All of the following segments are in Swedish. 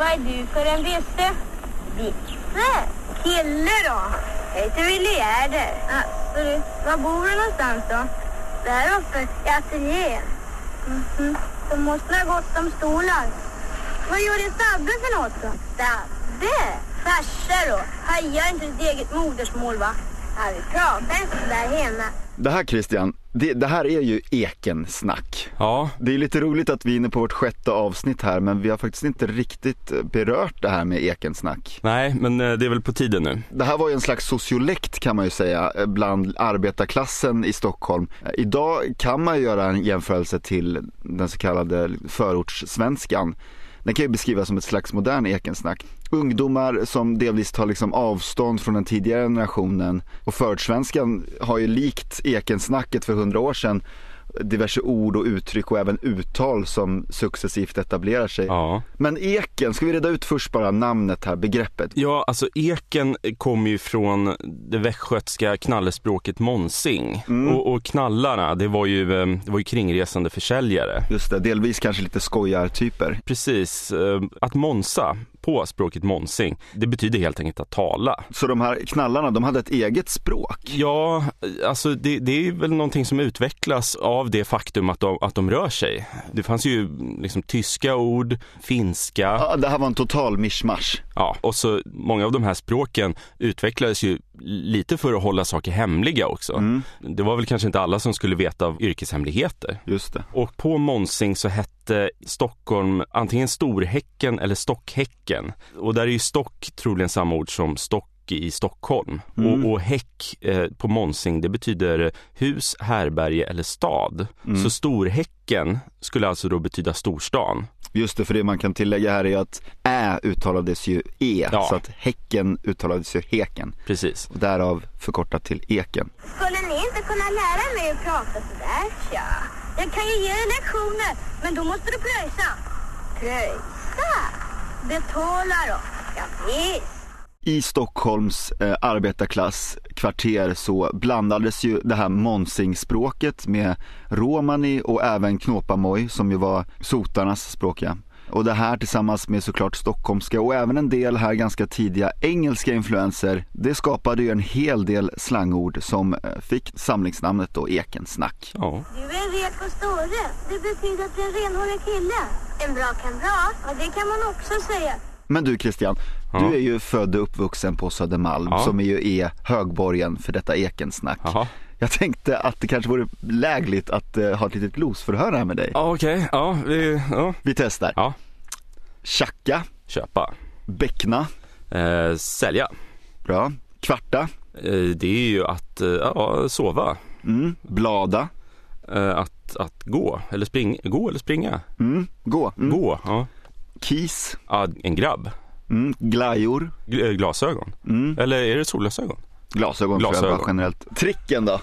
Vad är du för en visse? Visse? Kille då? Jag heter Willy Gärder. Alltså du, var bor du någonstans då? Där uppe i ateljén. Mhm. Då måste ha gott om stolar. Vad gör din Sabbe för något då? Sabbe? Farsa då? Hajar inte ditt eget modersmål va? Ja, vi pratar inte där hemma. Det här Christian, det, det här är ju ekensnack. Ja, Det är lite roligt att vi är inne på vårt sjätte avsnitt här men vi har faktiskt inte riktigt berört det här med ekensnack. nej, men eh, det är väl på tiden nu. Det här var ju en slags sociolekt kan man ju säga eh, bland arbetarklassen i Stockholm. Eh, Idag kan man ju göra en jämförelse till den så kallade förortssvenskan. Den kan ju beskrivas som ett slags modern ekensnack. Ungdomar som delvis tar liksom avstånd från den tidigare generationen och förortssvenskan har ju likt ekensnacket för hundra år sedan diverse ord och uttryck och även uttal som successivt etablerar sig. Ja. Men eken, ska vi reda ut först bara namnet här, begreppet? Ja, alltså eken kommer ju från det västgötska knallespråket monsing. Och, och knallarna, det var, ju, eh, det var ju kringresande försäljare. Just det, delvis kanske lite skojartyper. Precis, eh, att monsa på språket monsing, det betyder helt enkelt att tala. Så de här knallarna, de hade ett eget språk? Ja, alltså det, det är väl någonting som utvecklas av det faktum att de, att de rör sig. Det fanns ju liksom tyska ord, finska, Ja, det här var en total mischmasch. Ja, och så många av de här språken utvecklades ju lite för att hålla saker hemliga också. Det var väl kanske inte alla som skulle veta av yrkeshemligheter. Just det. Och på Monsing så hette Stockholm antingen Storhäcken eller Stockhäcken. Och där är ju stock troligen samma ord som stock i Stockholm. Och, och häck eh, på Monsing det betyder hus, härberge eller stad. Så Storhäcken skulle alltså då betyda storstan. Just det, för det man kan tillägga här är att ä uttalades ju e, Ja. så att häcken uttalades ju heken. Precis. Och därav förkortat till eken. Skulle ni inte kunna lära mig att prata sådär? Ja. Jag kan ju ge dig lektioner, men då måste du pröjsa. Pröjsa? Betala då. Ja, visst. I Stockholms eh, arbetarklass kvarter så blandades ju det här monsingspråket med romani och även knåpamoj som ju var sotarnas språk ja. Och det här tillsammans med såklart stockholmska och även en del här ganska tidiga engelska influenser, det skapade ju en hel del slangord som eh, fick samlingsnamnet då ekensnack. Ja. Du är en rek och store. Det betyder att du är en renhårig kille. En bra kamrat. Ja, det kan man också säga. Men du Christian, Ja. du är ju född och uppvuxen på Södermalm Ja. som ju är högborgen för detta ekensnack. Jaha. Jag tänkte att det kanske vore lägligt att eh, ha ett litet glosförhör här med dig. Ja, okej. Ja, vi, ja. Vi testar. ja, Tjacka, köpa. bäckna, Eh, sälja. bra. Kvarta, Eh, det är ju att eh, ja, sova. mm. blada, Eh, att, att gå eller springa. Gå eller springa. mm. gå, mm. Gå, ja. Kis, ja. En grabb. mm. glajor, Gl- eh, Glasögon. mm. Eller är det solglasögon? glasögon, tror jag Glasögon. bara generellt. Tricken då?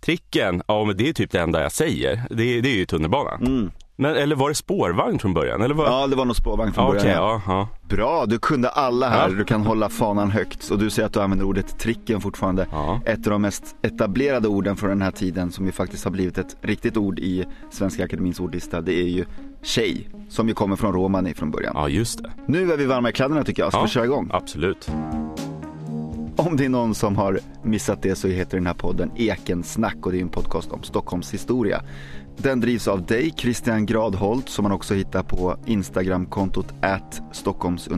Tricken, ja men det är typ det enda jag säger. Det, det är ju tunnelbanan. Mm. Men, eller var det spårvagn från början? Eller var... Ja, det var nog spårvagn från Ja, början. Okej, ja. ja, ja. Bra, du kunde alla här. Du kan hålla fanan högt. Och du säger att du använder ordet tricken fortfarande. Ett av de mest etablerade orden från den här tiden som ju faktiskt har blivit ett riktigt ord i Svenska Akademins ordlista. Det är ju tjej, som ju kommer från romani från början. ja just det. Nu är vi varma i kläderna tycker jag, ska vi köra igång? Absolut. Om det är någon som har missat det så heter den här podden Ekensnack och det är en podcast om Stockholms historia. Den drivs av dig, Christian Gradholt, som man också hittar på Instagramkontot at Stockholms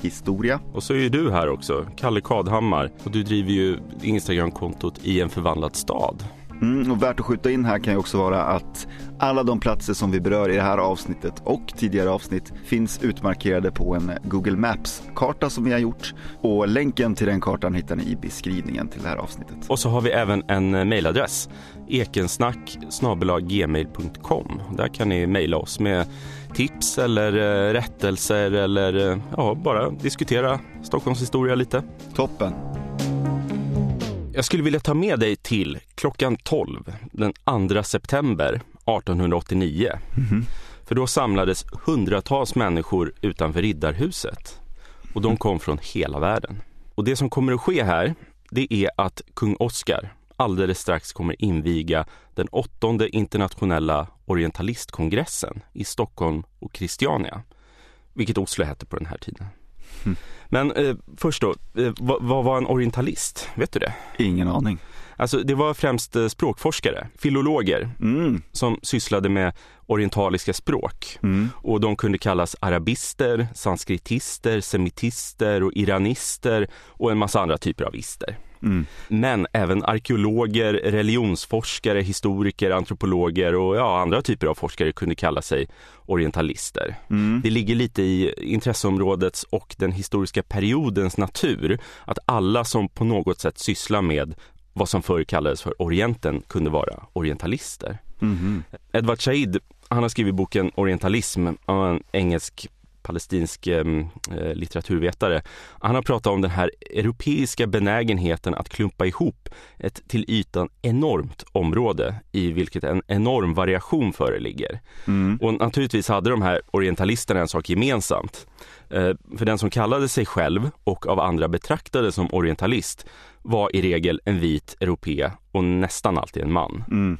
historia. Och så är ju du här också, Kalle Kadhammar. Och du driver ju Instagramkontot i en förvandlad stad. Mm, och värt att skjuta in här kan ju också vara att alla de platser som vi berör i det här avsnittet och tidigare avsnitt finns utmarkerade på en Google Maps-karta som vi har gjort. Och länken till den kartan hittar ni i beskrivningen till det här avsnittet. Och så har vi även en mejladress. Ekensnack gmail.com. Där kan ni mejla oss med tips eller eh, rättelser eller eh, ja, bara diskutera Stockholms historia lite. Toppen! Jag skulle vilja ta med dig till klockan 12 den 2 september 1889. För då samlades hundratals människor utanför Riddarhuset. Och de kom från hela världen. Och det som kommer att ske här, det är att kung Oscar alldeles strax kommer inviga den åttonde internationella orientalistkongressen i Stockholm och Christiania. vilket Oslo hette på den här tiden. Mm. Men eh, först då, eh, vad, vad, var en orientalist? Vet du det? Ingen aning. Alltså det var främst eh, språkforskare, filologer, mm. som sysslade med orientaliska språk. Mm. Och de kunde kallas arabister, sanskritister, semitister och iranister och en massa andra typer av ister. Mm. Men även arkeologer, religionsforskare, historiker, antropologer och ja, andra typer av forskare kunde kalla sig orientalister. Mm. Det ligger lite i intresseområdets och den historiska periodens natur att alla som på något sätt sysslar med vad som förr kallades för Orienten kunde vara orientalister. Mm. Edward Said, han har skrivit boken Orientalism, en engelsk palestinsk eh, litteraturvetare. Han har pratat om den här europeiska benägenheten att klumpa ihop ett till ytan enormt område i vilket en enorm variation föreligger. Mm. Och naturligtvis hade de här orientalisterna en sak gemensamt. Eh, för den som kallade sig själv och av andra betraktade som orientalist var i regel en vit europé och nästan alltid en man. Mm.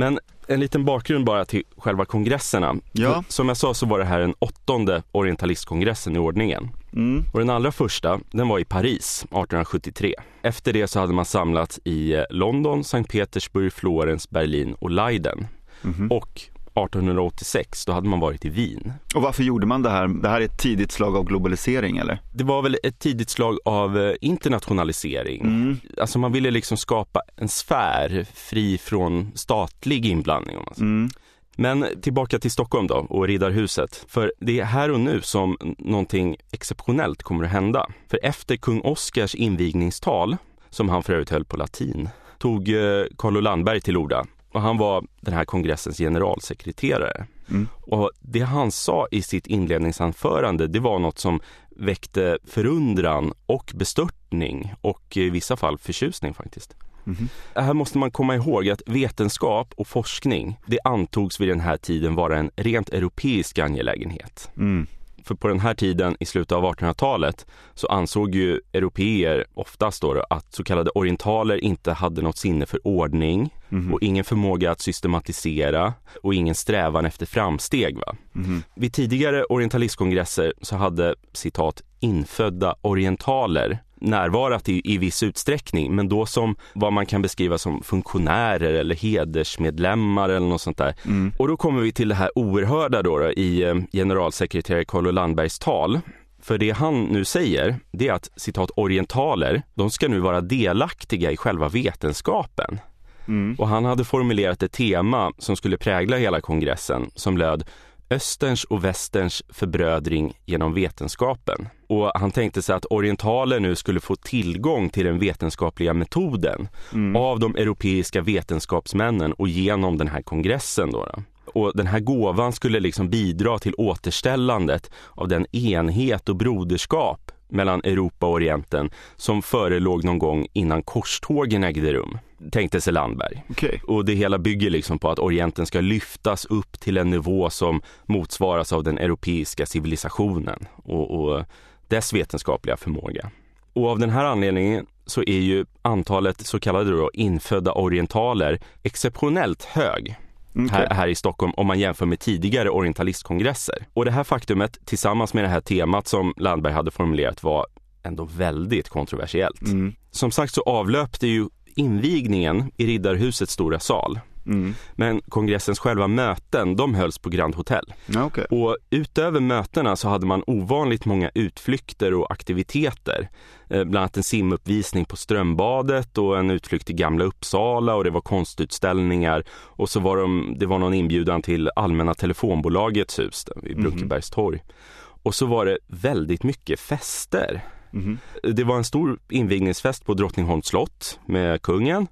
Men en liten bakgrund bara till själva kongresserna. Ja. Som jag sa så var det här den åttonde orientalistkongressen i ordningen. Mm. Och den allra första, den var i Paris 1873. Efter det så hade man samlats i eh, London, Sankt Petersburg, Florens, Berlin och Leiden. Mm. Och 1886, då hade man varit i Wien. Och varför gjorde man det här? Det här är ett tidigt slag av globalisering eller? Det var väl ett tidigt slag av eh, internationalisering. Mm. Alltså man ville liksom skapa en sfär fri från statlig inblandning. Om man säger. Mm. Men tillbaka till Stockholm då och Riddarhuset. För det är här och nu som någonting exceptionellt kommer att hända. För efter kung Oscars invigningstal, som han för övrigt höll på latin, tog eh, Carlo Landberg till orda och han var den här kongressens generalsekreterare. Mm. Och det han sa i sitt inledningsanförande, det var något som väckte förundran och bestörtning och i vissa fall förtjusning faktiskt. Mm. Här måste man komma ihåg att vetenskap och forskning, det antogs vid den här tiden vara en rent europeisk angelägenhet. Mm. För på den här tiden, i slutet av 1800-talet, så ansåg ju europeer oftast då att så kallade orientaler inte hade något sinne för ordning mm. och ingen förmåga att systematisera och ingen strävan efter framsteg. Va? Mm. Vid tidigare orientalistkongresser så hade citat infödda orientaler närvarat i, i viss utsträckning, men då som vad man kan beskriva som funktionärer eller hedersmedlemmar eller något sånt där. Mm. Och då kommer vi till det här oerhörda då, då i eh, generalsekreterare Carlo Landbergs tal. För det han nu säger, det är att citat orientaler, de ska nu vara delaktiga i själva vetenskapen. Mm. Och han hade formulerat ett tema som skulle prägla hela kongressen som löd Österns och västerns förbrödring genom vetenskapen. Och han tänkte sig att orientaler nu skulle få tillgång till den vetenskapliga metoden mm. av de europeiska vetenskapsmännen och genom den här kongressen. Då, då. Och den här gåvan skulle liksom bidra till återställandet av den enhet och broderskap mellan Europa och Orienten som förelåg någon gång innan korstågen ägde rum, tänkte sig Landberg. Okay. Och det hela bygger liksom på att Orienten ska lyftas upp till en nivå som motsvaras av den europeiska civilisationen och, och dess vetenskapliga förmåga. Och av den här anledningen så är ju antalet så kallade då infödda orientaler exceptionellt hög. Okay. Här, här, i Stockholm om man jämför med tidigare orientalistkongresser. Och det här faktumet tillsammans med det här temat som Landberg hade formulerat var ändå väldigt kontroversiellt. Mm. Som sagt så avlöpte ju invigningen i Riddarhusets stora sal Mm. Men kongressens själva möten, de hölls på Grand Hotel. okay. Och utöver mötena så hade man ovanligt många utflykter och aktiviteter. Eh, bland annat en simuppvisning på Strömbadet och en utflykt till Gamla Uppsala och det var konstutställningar. Och så var de, det var någon inbjudan till Allmänna telefonbolagets hus vid mhm. Brunkebergstorg. Mm. Och så var det väldigt mycket fester. Mm. Det var en stor invigningsfest på Drottningholms slott med kungen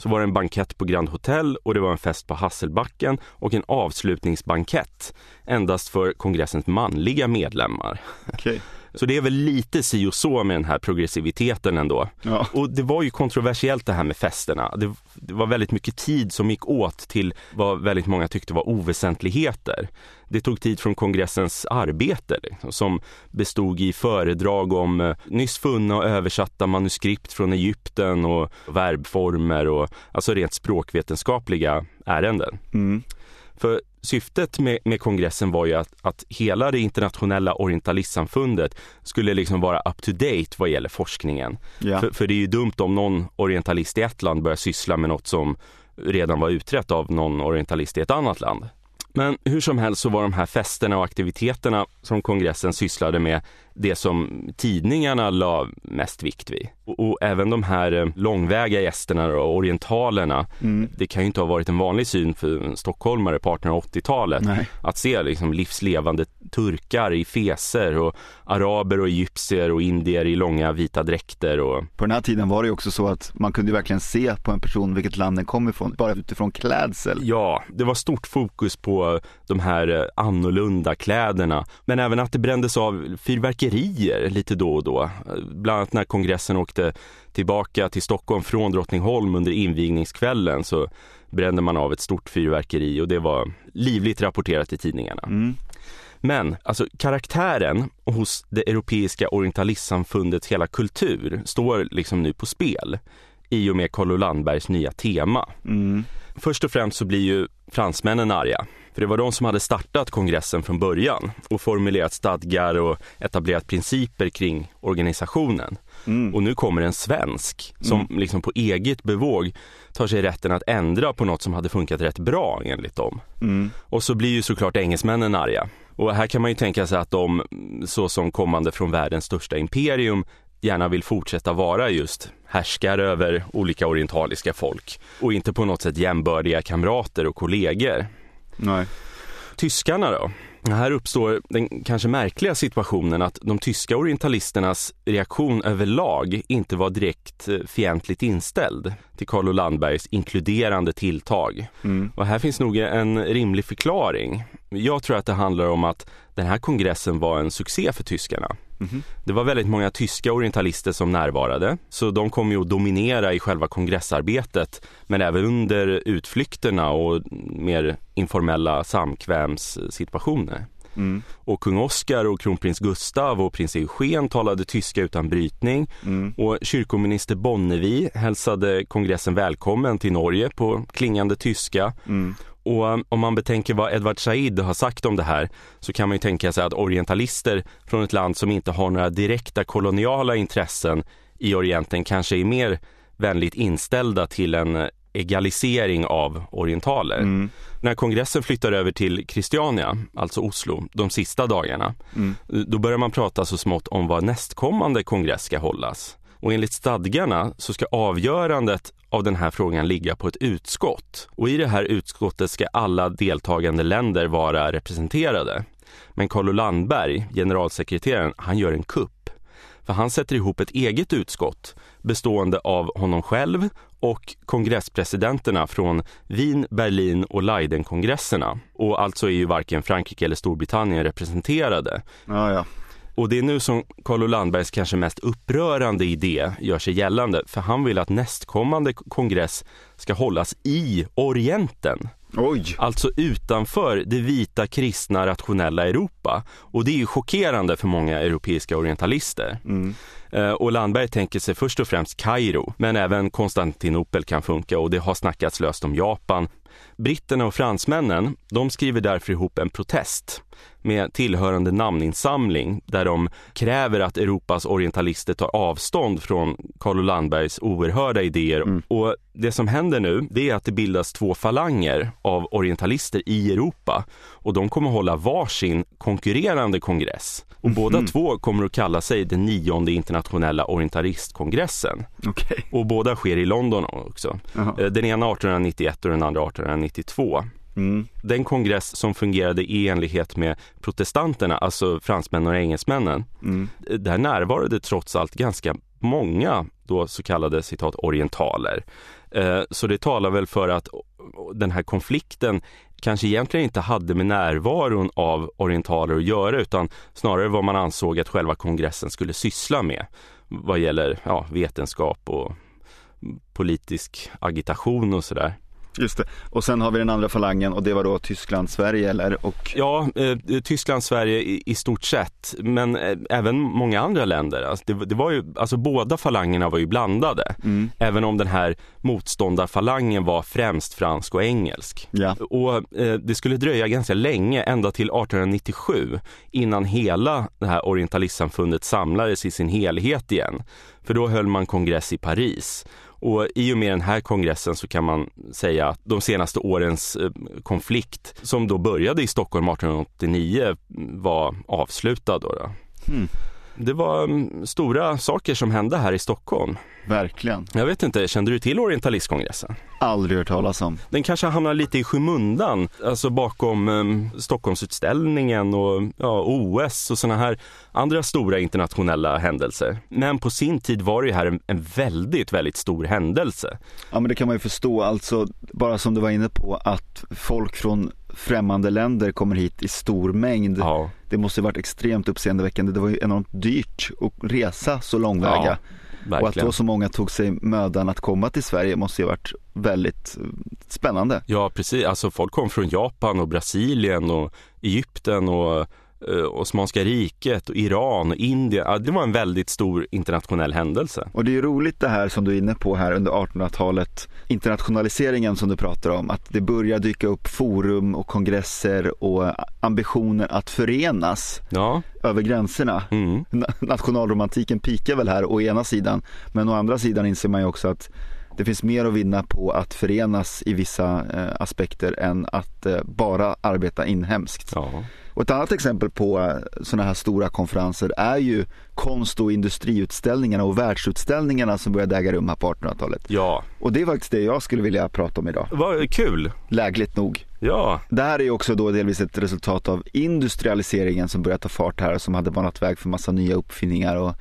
så var det en bankett på Grand Hotel och det var en fest på Hasselbacken och en avslutningsbankett endast för kongressens manliga medlemmar. Okay. Så det är väl lite si och så med den här progressiviteten ändå. Ja. Och det var ju kontroversiellt det här med festerna. Det, det, var väldigt mycket tid som gick åt till vad väldigt många tyckte var oväsentligheter. Det tog tid från kongressens arbete liksom, som bestod i föredrag om eh, nyss funna och översatta manuskript från Egypten och verbformer och alltså rent språkvetenskapliga ärenden. Mm. För syftet med, med kongressen var ju att, att hela det internationella orientalistsamfundet skulle liksom vara up to date vad gäller forskningen. Ja. För, för det är ju dumt om någon orientalist i ett land börjar syssla med något som redan var utrett av någon orientalist i ett annat land. Men hur som helst så var de här festerna och aktiviteterna som kongressen sysslade med det som tidningarna la mest vikt vid. Och, och även de här eh, långväga gästerna och orientalerna, Mm. det kan ju inte ha varit en vanlig syn för en stockholmare på 1880-talet Nej. att se liksom livslevande turkar i feser och araber och egyptier och indier i långa vita dräkter och På den här tiden var det också så att man kunde verkligen se på en person vilket land den kom ifrån, bara utifrån klädsel. Ja, det var stort fokus på de här eh, annorlunda kläderna. Men även att det brändes av fyrverkerier lite då och då. Bland annat när kongressen åkte tillbaka till Stockholm från Drottningholm under invigningskvällen så brände man av ett stort fyrverkeri och det var livligt rapporterat i tidningarna. Mm. Men alltså karaktären hos det europeiska orientalistsamfundets hela kultur står liksom nu på spel i och med Carlo Landbergs nya tema. Mm. Först och främst så blir ju fransmännen arga. För det var de som hade startat kongressen från början och formulerat stadgar och etablerat principer kring organisationen. Mm. Och nu kommer en svensk som liksom på eget bevåg tar sig rätten att ändra på något som hade funkat rätt bra enligt dem. Mm. Och så blir ju såklart engelsmännen arga. Och här kan man ju tänka sig att de, så som kommande från världens största imperium, gärna vill fortsätta vara just härskare över olika orientaliska folk och inte på något sätt jämbördiga kamrater och kollegor. Nej. Tyskarna då? Här uppstår den kanske märkliga situationen att de tyska orientalisternas reaktion överlag inte var direkt eh, fientligt inställd till Carlo Landbergs inkluderande tilltag. Mm. Och här finns nog en rimlig förklaring. Jag tror att det handlar om att den här kongressen var en succé för tyskarna. Mhm. Det var väldigt många tyska orientalister som närvarade, så de kom ju att dominera i själva kongressarbetet, men även under utflykterna och mer informella samkvämssituationer. Mm. Och kung Oscar och kronprins Gustav och prins Eugen talade tyska utan brytning Mm. och kyrkominister Bonnevi hälsade kongressen välkommen till Norge på klingande tyska. Mm. Och um, om man betänker vad Edward Said har sagt om det här så kan man ju tänka sig att orientalister från ett land som inte har några direkta koloniala intressen i Orienten kanske är mer vänligt inställda till en eh, egalisering av orientaler. Mm. När kongressen flyttar över till Christiania, alltså Oslo, de sista dagarna, Mm. då börjar man prata så smått om var nästkommande kongress ska hållas. Och enligt stadgarna så ska avgörandet av den här frågan ligga på ett utskott. Och i det här utskottet ska alla deltagande länder vara representerade. Men Carlo Landberg, generalsekreteraren, han gör en kupp. För han sätter ihop ett eget utskott bestående av honom själv och kongresspresidenterna från Wien, Berlin och Leiden-kongresserna. Och alltså är ju varken Frankrike eller Storbritannien representerade. Ja, ja. Och det är nu som Carlo Landbergs kanske mest upprörande idé gör sig gällande, för han vill att nästkommande kongress ska hållas i Orienten. Oj. Alltså utanför det vita kristna rationella Europa. Och det är ju chockerande för många europeiska orientalister. Mm. Eh, Och Landberg tänker sig först och främst Kairo, men även Konstantinopel kan funka och det har snackats löst om Japan. Britterna och fransmännen, de skriver därför ihop en protest med tillhörande namninsamling där de kräver att Europas orientalister tar avstånd från Carlo Landbergs oerhörda idéer. Och det som händer nu, det är att det bildas två falanger av orientalister i Europa och de kommer hålla varsin konkurrerande kongress. Och båda två kommer att kalla sig den nionde internationella orientalistkongressen. Okej. Och båda sker i London också. Jaha. Eh, Den ena 1891 och den andra 1892. Mm. Den kongress som fungerade i enlighet med protestanterna, alltså fransmännen och engelsmännen, Mm. där närvarade trots allt ganska många då så kallade citat orientaler. Eh, Så det talar väl för att den här konflikten kanske egentligen inte hade med närvaron av orientaler att göra utan snarare vad man ansåg att själva kongressen skulle syssla med vad gäller ja, vetenskap och politisk agitation och sådär. Just det. Och sen har vi den andra falangen och det var då Tyskland, Sverige eller? Och... Ja, eh, Tyskland, Sverige i, i, stort sett, men eh, även många andra länder. Alltså det, det, var ju, alltså båda falangerna var ju blandade. Mm. Även om den här motståndarfalangen var främst fransk och engelsk. Ja. Och eh, det skulle dröja ganska länge, ända till 1897, innan hela det här orientalistsamfundet samlades i sin helhet igen. För då höll man kongress i Paris. Och i och med den här kongressen så kan man säga att de senaste årens eh, konflikt som då började i Stockholm 1889 var avslutad. Då, då. Mm. Det var mm, stora saker som hände här i Stockholm. Verkligen. Jag vet inte, kände du till orientalistkongressen? Aldrig hört talas om. Den kanske hamnar lite i skymundan, alltså bakom um, Stockholmsutställningen och ja, OS och sådana här andra stora internationella händelser. Men på sin tid var det här en, en, väldigt, väldigt stor händelse. Ja men det kan man ju förstå, alltså bara som du var inne på att folk från främmande länder kommer hit i stor mängd. Ja. Det måste ha varit extremt uppseendeväckande. Det var ju enormt dyrt att resa så långväga. Ja. Verkligen. Och att då så många tog sig mödan att komma till Sverige måste ju varit väldigt eh, spännande. Ja precis, alltså folk kom från Japan och Brasilien och Egypten och Osmanska riket och Iran och Indien. Ja, det var en väldigt stor internationell händelse. Och det är ju roligt det här som du är inne på här under 1800-talet, internationaliseringen som du pratar om, att det börjar dyka upp forum och kongresser och ambitioner att förenas. Ja över gränserna. Mm. Nationalromantiken pikar väl här å ena sidan men å andra sidan inser man ju också att det finns mer att vinna på att förenas i vissa eh, aspekter än att eh, bara arbeta inhemskt. Ja. Och ett annat exempel på eh, sådana här stora konferenser är ju konst och industriutställningarna och världsutställningarna som började äga rum här på 1800-talet. Ja. Och det är faktiskt det jag skulle vilja prata om idag. Vad kul! Lägligt nog. Ja. Det här är ju också då delvis ett resultat av industrialiseringen som började ta fart här och som hade banat väg för massa nya uppfinningar och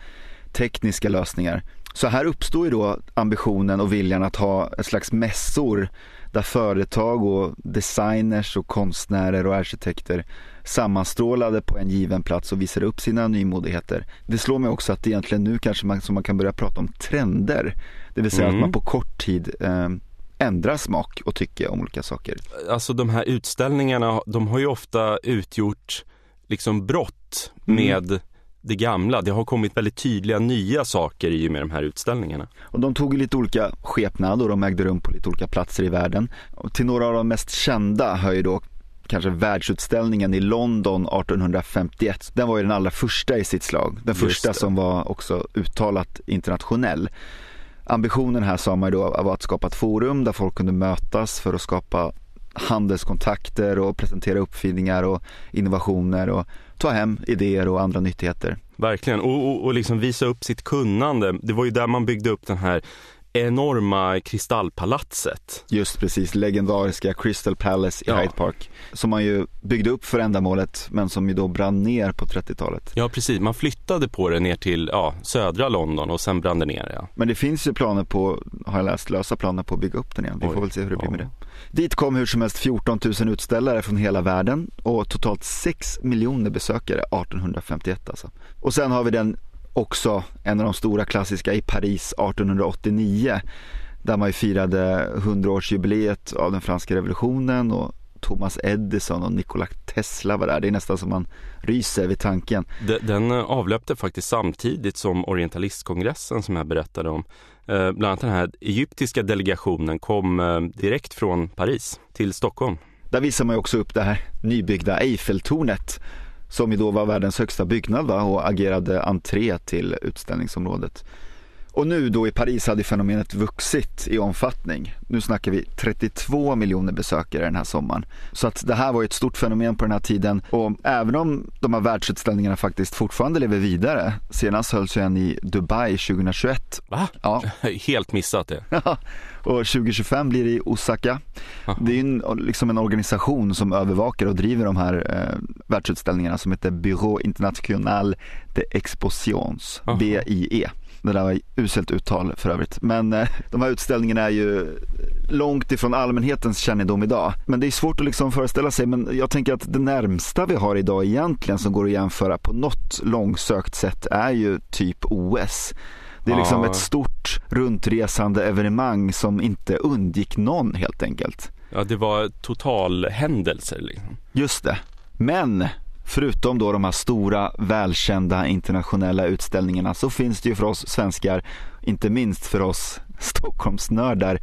tekniska lösningar. Så här uppstår ju då ambitionen och viljan att ha ett slags mässor där företag och designers och konstnärer och arkitekter sammanstrålade på en given plats och visade upp sina nymodigheter. Det slår mig också att egentligen nu kanske man, som man kan börja prata om trender. Det vill säga mm. att man på kort tid eh, ändrar smak och tycke om olika saker. Alltså de här utställningarna, de har ju ofta utgjort liksom brott mm. med det gamla. Det har kommit väldigt tydliga nya saker i och med de här utställningarna. Och de tog lite olika skepnad och de ägde rum på lite olika platser i världen. Och till några av de mest kända hör ju då kanske världsutställningen i London 1851. Den var ju den allra första i sitt slag. Den första som var också uttalat internationell. Ambitionen här sa man då var att skapa ett forum där folk kunde mötas för att skapa handelskontakter och presentera uppfinningar och innovationer och ta hem idéer och andra nyttigheter. Verkligen, och, och, och liksom visa upp sitt kunnande. Det var ju där man byggde upp den här enorma kristallpalatset. Just precis, legendariska Crystal Palace i ja. Hyde Park. Som man ju byggde upp för ändamålet men som ju då brann ner på 30-talet. Ja precis, man flyttade på det ner till ja, södra London och sen brann det ner. Ja. Men det finns ju planer på, har jag läst, lösa planer på att bygga upp den igen. Vi Oj. får väl se hur det blir med det. Dit kom hur som helst 14 000 utställare från hela världen och totalt 6 miljoner besökare 1851 alltså. Och sen har vi den också en av de stora klassiska i Paris 1889 där man ju firade 100-årsjubileet av den franska revolutionen och Thomas Edison och Nikola Tesla var där. Det är nästan som man ryser vid tanken. Den avlöpte faktiskt samtidigt som orientalistkongressen som jag berättade om. Eh, bland annat den här egyptiska delegationen kom eh, direkt från Paris till Stockholm. Där visar man ju också upp det här nybyggda Eiffeltornet som ju då var världens högsta byggnad va? och agerade entré till utställningsområdet. Och nu då i Paris hade fenomenet vuxit i omfattning. Nu snackar vi 32 miljoner besökare den här sommaren. Så att det här var ett stort fenomen på den här tiden och även om de här världsutställningarna faktiskt fortfarande lever vidare. Senast hölls ju en i Dubai 2021. Va? Ja. Helt missat det. och 2025 blir det i Osaka. Det är en, liksom en organisation som övervakar och driver de här eh, världsutställningarna som heter Bureau International de Expositions, BIE. Det där var uselt uttal för övrigt. Men eh, de här utställningarna är ju långt ifrån allmänhetens kännedom idag. Men det är svårt att liksom föreställa sig. Men jag tänker att det närmsta vi har idag egentligen som går att jämföra på något långsökt sätt är ju typ OS. Det Det är liksom Ja. ett stort runtresande evenemang som inte undgick någon helt enkelt. Ja, det var totalhändelser liksom. Just det. Men förutom då de här stora välkända internationella utställningarna så finns det ju för oss svenskar, inte minst för oss Stockholmsnördar,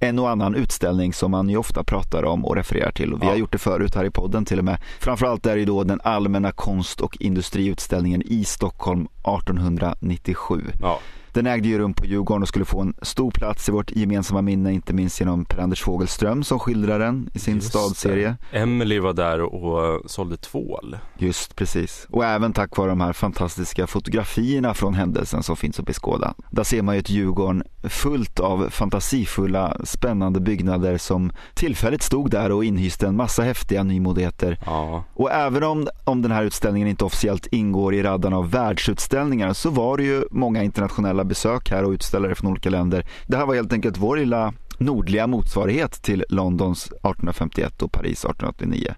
en och annan utställning som man ju ofta pratar om och refererar till och vi Ja. har gjort det förut här i podden till och med. Framförallt är det då den allmänna konst och industriutställningen i Stockholm 1897. Ja, Den ägde ju rum på Djurgården och skulle få en stor plats i vårt gemensamma minne, inte minst genom Per-Anders Fogelström som skildrar den i sin just stadserie. det. Emily var där och sålde tvål. Just precis. Och även tack vare de här fantastiska fotografierna från händelsen som finns att beskåda. Där ser man ju ett Djurgården fullt av fantasifulla, spännande byggnader som tillfälligt stod där och inhyste en massa häftiga nymodigheter. Ja, Och även om, om den här utställningen inte officiellt ingår i radarn av världsutställningar så var det ju många internationella besök här och utställare från olika länder. Det här var helt enkelt vår lilla nordliga motsvarighet till Londons 1851 och Paris 1889.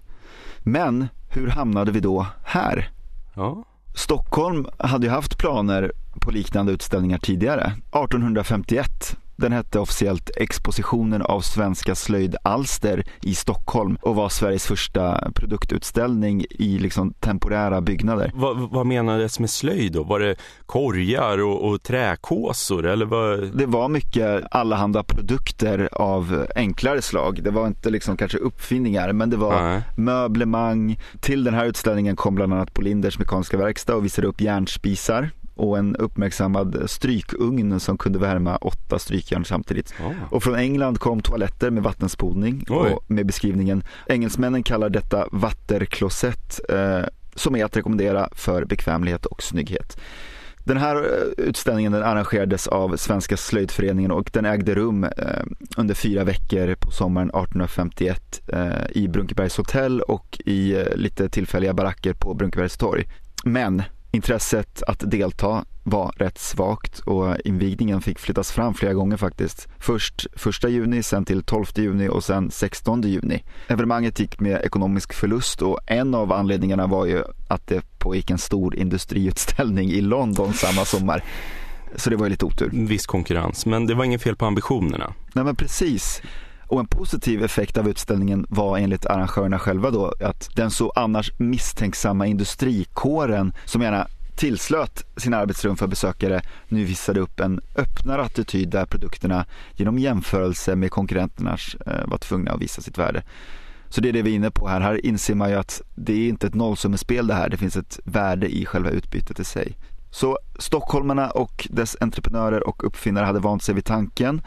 Men hur hamnade vi då här? ja. Stockholm hade ju haft planer på liknande utställningar tidigare. 1851 den hette officiellt Expositionen av svenska slöjdalster i Stockholm och var Sveriges första produktutställning i liksom temporära byggnader. Vad, vad menades med slöjd då? Var det korgar och, och träkåsor eller vad? Det var mycket allehanda produkter av enklare slag. Det var inte liksom kanske uppfinningar men det var Nej. möblemang. Till den här utställningen kom bland annat på Linders Mekaniska Verkstad och visade upp järnspisar och en uppmärksammad strykugn som kunde värma åtta strykjärn samtidigt. Ja. Och från England kom toaletter med vattenspolning Oj. och med beskrivningen Engelsmännen kallar detta vatterklosett eh, som är att rekommendera för bekvämlighet och snygghet. Den här eh, utställningen den arrangerades av Svenska slöjdföreningen och den ägde rum eh, under fyra veckor på sommaren 1851 eh, i Brunkebergs hotell och i eh, lite tillfälliga baracker på Brunkebergs torg. Men intresset att delta var rätt svagt och invigningen fick flyttas fram flera gånger faktiskt. Först 1 juni, sen till 12 juni och sen 16 juni. Evenemanget gick med ekonomisk förlust och en av anledningarna var ju att det pågick en stor industriutställning i London samma sommar. Så det var ju lite otur. Viss konkurrens, men det var inget fel på ambitionerna. Nej men precis. Och en positiv effekt av utställningen var enligt arrangörerna själva då att den så annars misstänksamma industrikåren som gärna tillslöt sina arbetsrum för besökare nu visade upp en öppnare attityd där produkterna genom jämförelse med konkurrenternas eh, var tvungna att visa sitt värde. Så det är det vi är inne på här. Här inser man ju att det är inte ett nollsummespel det här. Det finns ett värde i själva utbytet i sig. Så stockholmarna och dess entreprenörer och uppfinnare hade vant sig vid tanken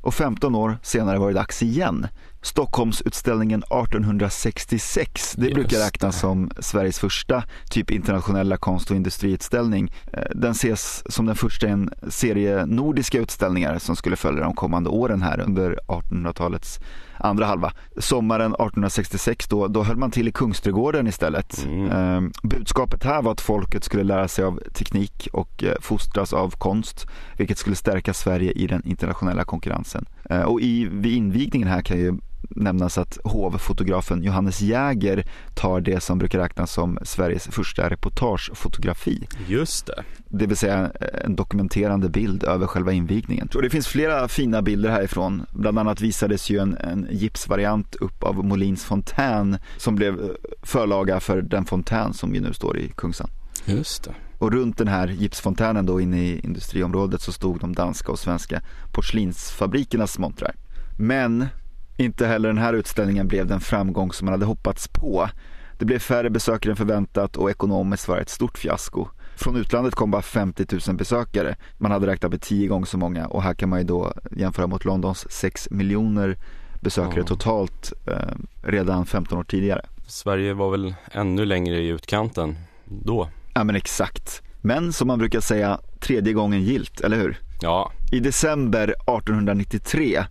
och 15 år senare var det dags igen. Stockholmsutställningen 1866, det Just brukar räknas det. som Sveriges första typ internationella konst och industriutställning. Eh, Den ses som den första i en serie nordiska utställningar som skulle följa de kommande åren här under 1800-talets andra halva. Sommaren 1866 då, då höll man till i Kungsträdgården istället. Mm. Eh, budskapet här var att folket skulle lära sig av teknik och eh, fostras av konst, vilket skulle stärka Sverige i den internationella konkurrensen. Eh, och i, vid invigningen här kan ju nämnas att hovfotografen Johannes Jäger tar det som brukar räknas som Sveriges första reportagefotografi. Just det. Det vill säga en dokumenterande bild över själva invigningen. Och det finns flera fina bilder härifrån. Bland annat visades ju en, en gipsvariant upp av Molins fontän som blev eh, förlaga för den fontän som ju nu står i Kungsan. Just det. Och runt den här gipsfontänen då inne i industriområdet så stod de danska och svenska porslinsfabrikernas montrar. Men inte heller den här utställningen blev den framgång som man hade hoppats på. Det blev färre besökare än förväntat och ekonomiskt var det ett stort fiasko. Från utlandet kom bara 50 000 besökare. Man hade räknat med 10 gånger så många och här kan man ju då jämföra mot Londons 6 miljoner besökare Ja. totalt eh, redan 15 år tidigare. Sverige var väl ännu längre i utkanten då. Ja men exakt. Men som man brukar säga, tredje gången gilt, eller hur? Ja, I december 1893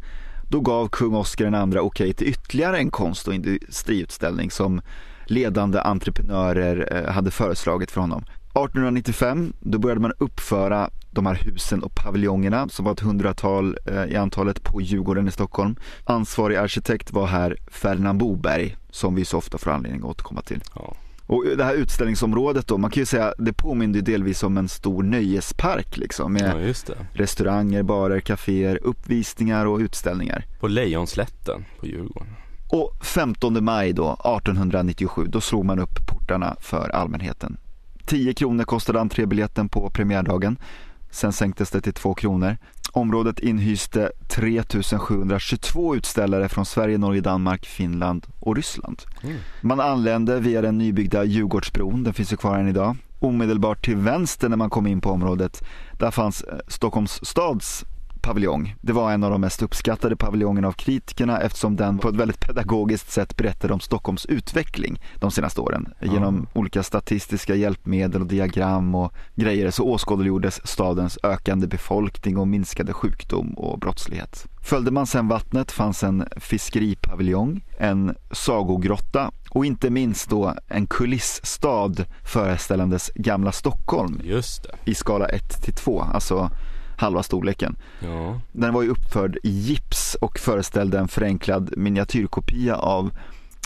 då gav kung Oscar II okej till ytterligare en konst och industriutställning som ledande entreprenörer eh, hade föreslagit för honom. 1895 då började man uppföra de här husen och paviljongerna som var ett hundratal eh, i antalet på Djurgården i Stockholm. Ansvarig arkitekt var här Ferdinand Boberg som vi så ofta får anledning att återkomma till. ja. Och det här utställningsområdet då, man kan ju säga det påminner delvis om en stor nöjespark liksom med Ja, restauranger, barer, kaféer, uppvisningar och utställningar. På Lejonslätten på Djurgården. Och 15 maj då, 1897, då slog man upp portarna för allmänheten. 10 kronor kostade entrébiljetten på premiärdagen. Sen sänktes det till 2 kronor. Området inhyste 3722 utställare från Sverige, Norge, Danmark, Finland och Ryssland. Mm. Man anlände via den nybyggda Djurgårdsbron, den finns ju kvar än idag. Omedelbart till vänster när man kom in på området, där fanns eh, Stockholms stads paviljong. Det var en av de mest uppskattade paviljongerna av kritikerna eftersom den på ett väldigt pedagogiskt sätt berättade om Stockholms utveckling de senaste åren. Genom olika statistiska hjälpmedel och diagram och grejer så åskådliggjordes stadens ökande befolkning och minskade sjukdom och brottslighet. Följde man sen vattnet fanns en fiskeripaviljong, en sagogrotta och inte minst då en kulissstad föreställandes gamla Stockholm i skala 1 till 2, alltså halva storleken. Ja. Den var ju uppförd i gips och föreställde en förenklad miniatyrkopia av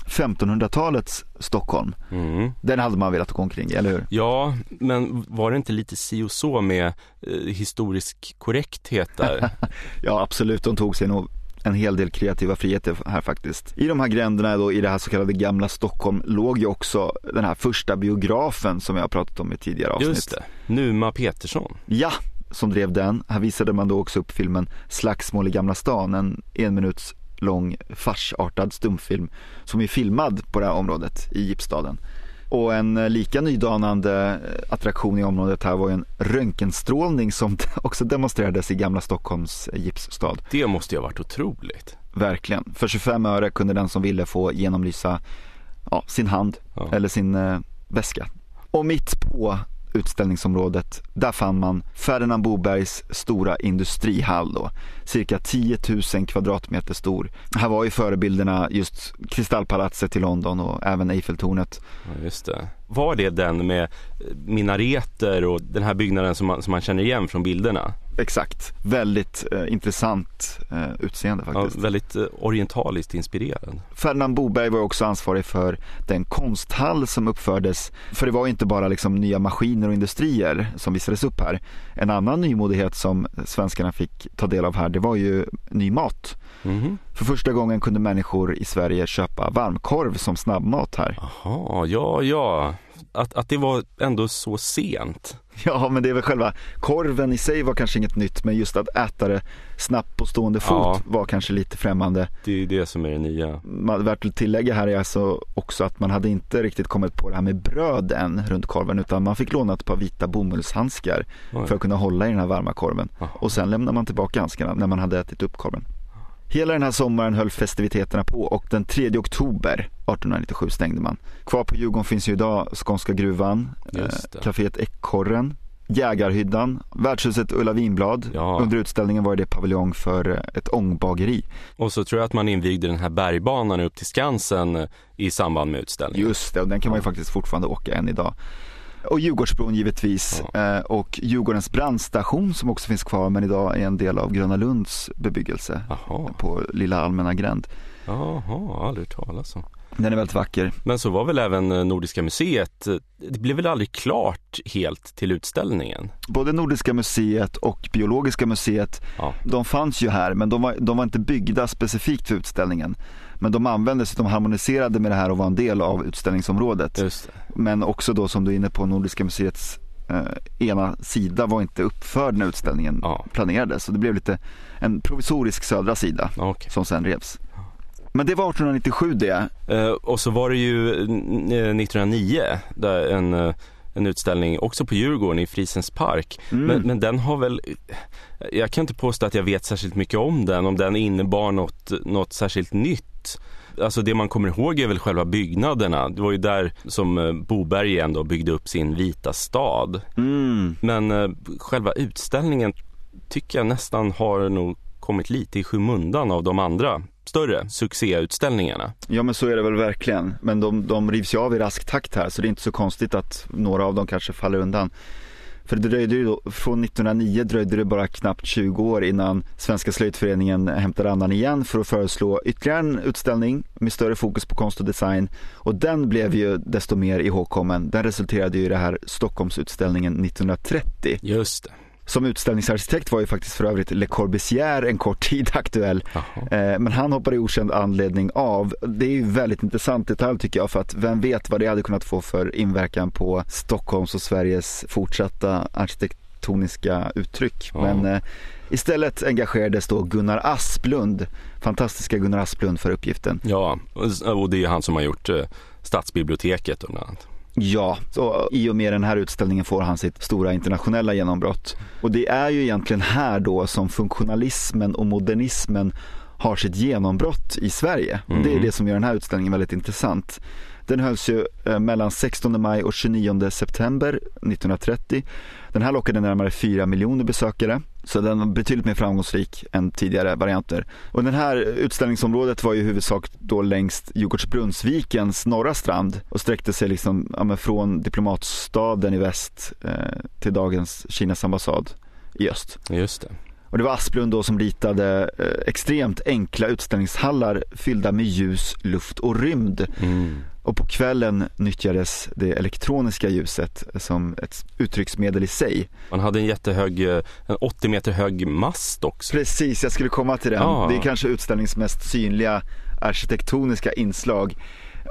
1500-talets Stockholm. Mm. Den hade man velat gå omkring eller hur? Ja, men var det inte lite si och så med eh, historisk korrekthet där? Ja, absolut. De tog sig nog en hel del kreativa friheter här faktiskt. I de här gränderna då, i det här så kallade gamla Stockholm låg ju också den här första biografen som jag har pratat om i tidigare avsnitt. Just det. Numa Petersson. Ja, som drev den. Här visade man då också upp filmen Slagsmål i Gamla stan, en en minuts lång farsartad stumfilm som är filmad på det här området i Gipsstaden. Och en eh, lika nydanande eh, attraktion i området här var ju en röntgenstrålning som också demonstrerades i Gamla Stockholms eh, gipsstad. Det måste ju ha varit otroligt. Verkligen. För 25 öre kunde den som ville få genomlysa ja, sin hand Ja. eller sin eh, väska. Och mitt på utställningsområdet, där fann man Ferdinand Bobergs stora industrihall då, cirka 10 000 kvadratmeter stor. Här var ju förebilderna just Kristallpalatset i London och även Eiffeltornet. Ja, just det. Var det den med eh, minareter och den här byggnaden som man, som man känner igen från bilderna? Exakt, väldigt eh, intressant eh, utseende Ja, faktiskt. väldigt eh, orientaliskt inspirerad. Ferdinand Boberg var också ansvarig för den konsthall som uppfördes. För det var inte bara liksom nya maskiner och industrier som visades upp här. En annan nymodighet som svenskarna fick ta del av här, det var ju ny mat. Mhm. För första gången kunde människor i Sverige köpa varmkorv som snabbmat här. Jaha, ja, ja. Att, att det var ändå så sent. Ja, men det är väl själva korven i sig var kanske inget nytt, men just att äta det snabbt på stående fot Ja. var kanske lite främmande. Det är ju det som är det nya. Värt att tillägga här är alltså också att man hade inte riktigt kommit på det här med bröd än runt korven utan man fick låna ett par vita bomullshandskar Oj. för att kunna hålla i den här varma korven. Jaha. Och sen lämnade man tillbaka handskarna när man hade ätit upp korven. Hela den här sommaren höll festiviteterna på och den 3 oktober 1897 stängde man. Kvar på Djurgården finns ju idag Skånska gruvan, eh, kaféet Ekorren, Jägarhyddan, värdshuset Ulla Vinblad. Ja. Under utställningen var det paviljong för eh, ett ångbageri. Och så tror jag att man invigde den här bergbanan upp till Skansen eh, i samband med utställningen. Just det, och den kan man ju faktiskt fortfarande åka än idag. Och Djurgårdsbron givetvis eh, och Djurgårdens brandstation som också finns kvar men idag är en del av Gröna Lunds bebyggelse Jaha, på Lilla Allmänna Gränd. jaha, aldrig talas om. Den är väldigt vacker. Men så var väl även eh, Nordiska museet, eh, det blev väl aldrig klart helt till utställningen? Både Nordiska museet och Biologiska museet, Ja, de fanns ju här men de var, de var inte byggda specifikt för utställningen. Men de användes, de harmoniserade med det här och var en del av utställningsområdet. Men också då som du är inne på, Nordiska museets eh, ena sida var inte uppförd när utställningen Ja. planerades. Så det blev lite en provisorisk södra sida Okej. som sen revs. Men det var 1897 det. Eh, och så var det ju eh, 1909, där en, eh, en utställning också på Djurgården i Frisens park. Mm. Men, men den har väl, jag kan inte påstå att jag vet särskilt mycket om den, om den innebar något, något särskilt nytt. Alltså det man kommer ihåg är väl själva byggnaderna. Det var ju där som eh, Boberg ändå byggde upp sin vita stad. Mm. Men eh, själva utställningen tycker jag nästan har nog kommit lite i skymundan av de andra större succéutställningarna. Ja men så är det väl verkligen. Men de, de rivs ju av i rask takt här så det är inte så konstigt att några av dem kanske faller undan. För det dröjde ju då, från 1909 dröjde det bara knappt 20 år innan Svenska slöjdföreningen hämtade andan igen för att föreslå ytterligare en utställning med större fokus på konst och design. Och den blev ju desto mer ihågkommen. Den resulterade ju i det här Stockholmsutställningen 1930. Just det. Som utställningsarkitekt var ju faktiskt för övrigt Le Corbusier en kort tid aktuell. Eh, men han hoppade i okänd anledning av. Det är ju väldigt intressant detalj tycker jag för att vem vet vad det hade kunnat få för inverkan på Stockholms och Sveriges fortsatta arkitektoniska uttryck. Ja. Men eh, istället engagerades då Gunnar Asplund, fantastiska Gunnar Asplund för uppgiften. Ja, och det är han som har gjort eh, Stadsbiblioteket bland annat. Ja, så i och med den här utställningen får han sitt stora internationella genombrott. Och det är ju egentligen här då som funktionalismen och modernismen har sitt genombrott i Sverige. Och det är Mm. det som gör den här utställningen väldigt intressant. Den hölls ju eh, mellan 16 maj och 29 september 1930. Den här lockade närmare 4 miljoner besökare. Så den var betydligt mer framgångsrik än tidigare varianter. Och det här utställningsområdet var ju i huvudsak då längs Djurgårdsbrunnsvikens norra strand och sträckte sig liksom ja, men från diplomatstaden i väst eh, till dagens Kinas ambassad i öst. Just det. Och det var Asplund då som ritade eh, extremt enkla utställningshallar fyllda med ljus, luft och rymd. Mm. Och på kvällen nyttjades det elektroniska ljuset som ett uttrycksmedel i sig. Man hade en jättehög, eh, en 80 meter hög mast också. Precis, jag skulle komma till den. Ja. Det är kanske utställningens mest synliga arkitektoniska inslag.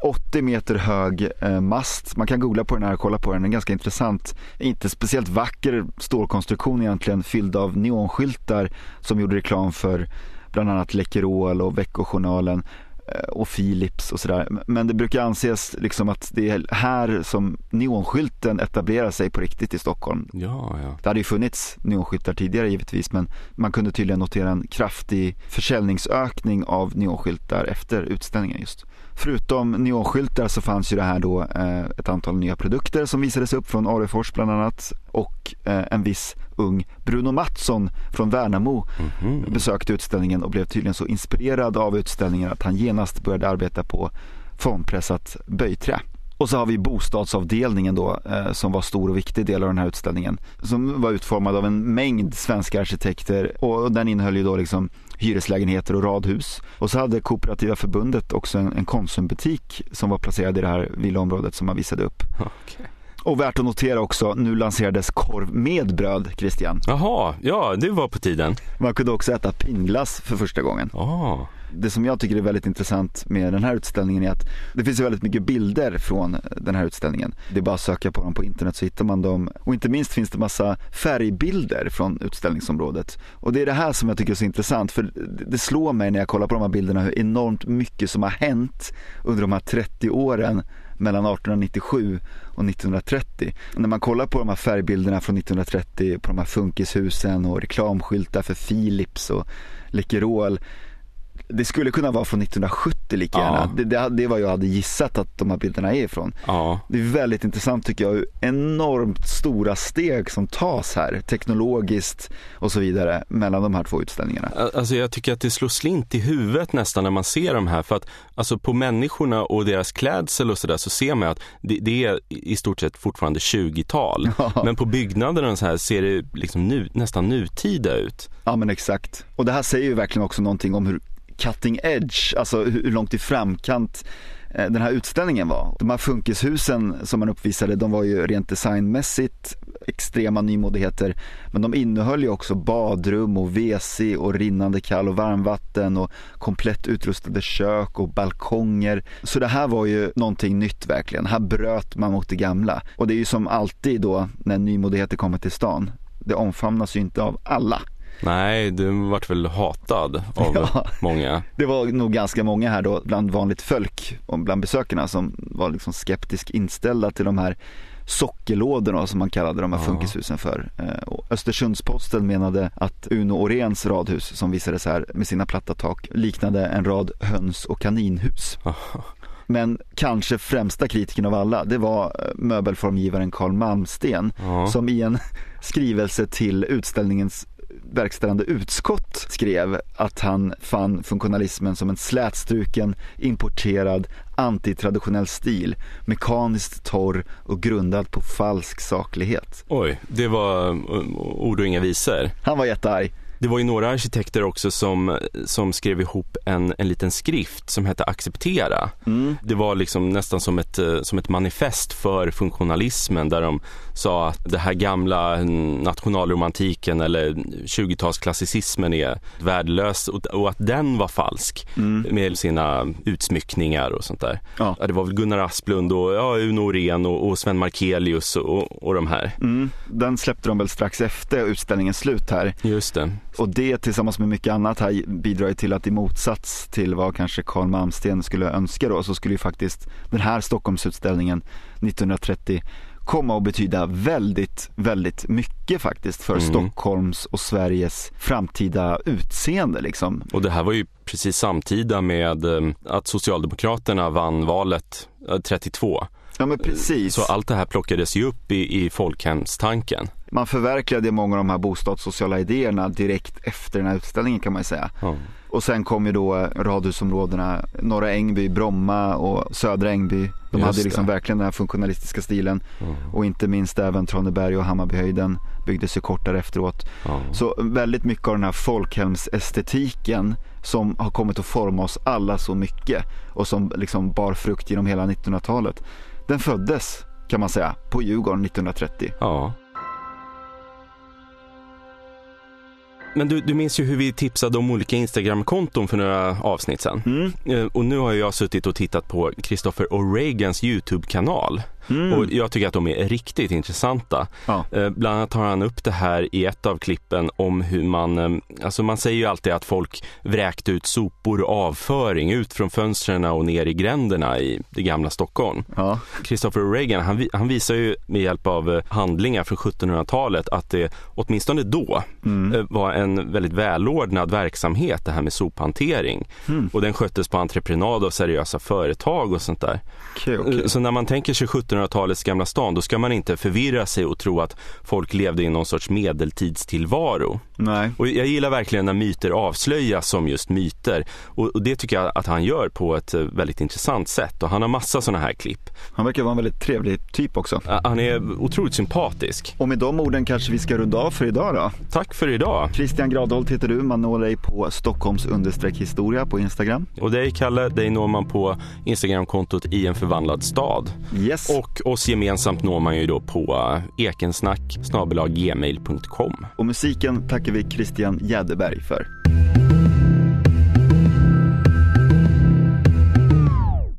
80 meter hög eh, mast, man kan googla på den här och kolla på den, den är ganska intressant. Inte speciellt vacker stålkonstruktion egentligen, fylld av neonskyltar som gjorde reklam för bland annat Läkerol och Veckojournalen eh, och Philips och sådär. Men det brukar anses liksom att det är här som neonskylten etablerar sig på riktigt i Stockholm. Ja, ja. Det hade ju funnits neonskyltar tidigare givetvis men man kunde tydligen notera en kraftig försäljningsökning av neonskyltar efter utställningen just. Förutom neonskyltar så fanns ju det här då eh, ett antal nya produkter som visades upp från Arefors bland annat och eh, en viss ung Bruno Mattsson från Värnamo Mhm. besökte utställningen och blev tydligen så inspirerad av utställningen att han genast började arbeta på formpressat böjträ. Och så har vi bostadsavdelningen då eh, som var stor och viktig del av den här utställningen. Som var utformad av en mängd svenska arkitekter och den innehöll ju då liksom hyreslägenheter och radhus. Och så hade Kooperativa förbundet också en, en Konsumbutik som var placerad i det här villaområdet som man visade upp. Okej. Och värt att notera också, nu lanserades korv med bröd, Christian. Jaha, ja det var på tiden. Man kunde också äta pingglass för första gången. Ah. Det som jag tycker är väldigt intressant med den här utställningen är att det finns väldigt mycket bilder från den här utställningen. Det är bara att söka på dem på internet så hittar man dem. Och inte minst finns det massa färgbilder från utställningsområdet. Och det är det här som jag tycker är så intressant för det slår mig när jag kollar på de här bilderna hur enormt mycket som har hänt under de här 30 åren mellan 1897 och 1930. Och när man kollar på de här färgbilderna från 1930 på de här funkishusen och reklamskyltar för Philips och Läkerol det skulle kunna vara från 1970 lika Ja. gärna. Det, det, det var jag hade gissat att de här bilderna är ifrån. Ja, Det är väldigt intressant tycker jag hur enormt stora steg som tas här teknologiskt och så vidare mellan de här två utställningarna. alltså jag tycker att det slår slint i huvudet nästan när man ser de här. För att alltså på människorna och deras klädsel och sådär så ser man att det, det är i stort sett fortfarande 20-tal. Ja. Men på byggnaderna så här ser det liksom nu, nästan nutida ut. Ja men exakt. Och det här säger ju verkligen också någonting om hur cutting edge, alltså hur långt i framkant eh, den här utställningen var. De här funkishusen som man uppvisade, de var ju rent designmässigt extrema nymodigheter. Men de innehöll ju också badrum och WC och rinnande kall och varmvatten och komplett utrustade kök och balkonger. Så det här var ju någonting nytt verkligen. Här bröt man mot det gamla. Och det är ju som alltid då när nymodigheter kommer till stan. Det omfamnas ju inte av alla. Nej, du vart väl hatad av Ja. många. Det var nog ganska många här då bland vanligt folk och bland besökarna som var liksom skeptiskt inställda till de här sockerlådorna som man kallade de här Ja. funkishusen för. Eh, Och Östersundsposten menade att Uno Åhréns radhus som visades här med sina platta tak liknade en rad höns och kaninhus. Men kanske främsta kritiken av alla, det var eh, möbelformgivaren Carl Malmsten Ja. som i en skrivelse till utställningens verkställande utskott skrev att han fann funktionalismen som en slätstruken, importerad, antitraditionell stil, mekaniskt torr och grundad på falsk saklighet. Oj, det var ord och inga visor. Han var jättearg. Det var ju några arkitekter också som, som skrev ihop en, en liten skrift som hette Acceptera. Mm. Det var liksom nästan som ett, eh, som ett manifest för funktionalismen där de sa att det här gamla nationalromantiken eller 20-talsklassicismen är värdelös och, och, att den var falsk mm. med sina utsmyckningar och sånt där. Ja. ja. det var väl Gunnar Asplund och ja, Uno Orén och, och Sven Markelius och, och de här. Mm. Den släppte de väl strax efter utställningens slut här. Just det. Och det tillsammans med mycket annat här bidrar till att i motsats till vad kanske Carl Malmsten skulle önska då så skulle ju faktiskt den här Stockholmsutställningen 1930 komma att betyda väldigt, väldigt mycket faktiskt för mm. Stockholms och Sveriges framtida utseende liksom. Och det här var ju precis samtida med eh, att Socialdemokraterna vann valet 32. Ja men precis. Så allt det här plockades ju upp i, i folkhemstanken. Man förverkligade många av de här bostadssociala idéerna direkt efter den här utställningen kan man säga. Mm. Och sen kom ju då radhusområdena Norra Ängby, Bromma och Södra Ängby. De Just hade liksom det. verkligen den här funktionalistiska stilen. Mm. Och inte minst även Traneberg och Hammarbyhöjden byggdes ju kort därefteråt. Mm. Så väldigt mycket av den här folkhemsestetiken som har kommit att forma oss alla så mycket och som liksom bar frukt genom hela 1900-talet. Den föddes kan man säga på Djurgården 1930. Ja. Men du, du minns ju hur vi tipsade om olika Instagram-konton för några avsnitt sen. Mm. Eh, och nu har jag suttit och tittat på Christopher O'Regans YouTube-kanal. Mm. Och jag tycker att de är riktigt intressanta. Ja. Eh, bland annat tar han upp det här i ett av klippen om hur man, eh, alltså man säger ju alltid att folk vräkte ut sopor och avföring ut från fönstren och ner i gränderna i det gamla Stockholm. Ja. Christopher Reagan, han, han visar ju med hjälp av eh, handlingar från 1700-talet att det åtminstone då mm. var en väldigt välordnad verksamhet det här med sophantering. Mm. Och den sköttes på entreprenad av seriösa företag och sånt där. Okay, okay. Så när man tänker sig 1700 1800-talets Gamla stan, då ska man inte förvirra sig och tro att folk levde i någon sorts medeltidstillvaro. Nej. Och jag gillar verkligen när myter avslöjas som just myter. Och, det tycker jag att han gör på ett eh, väldigt intressant sätt. Och han har massa sådana här klipp. Han verkar vara en väldigt trevlig typ också. Han är otroligt sympatisk. Och med de orden kanske vi ska runda av för idag då. Tack för idag. Christian Gradholt heter du. Man når dig på Stockholms historia på Instagram. Och dig Kalle, dig når man på Instagramkontot i en förvandlad stad. Yes. Och oss gemensamt når man ju då på eh, ekensnack gmail.com. Och musiken tackar vi Christian Jäderberg för.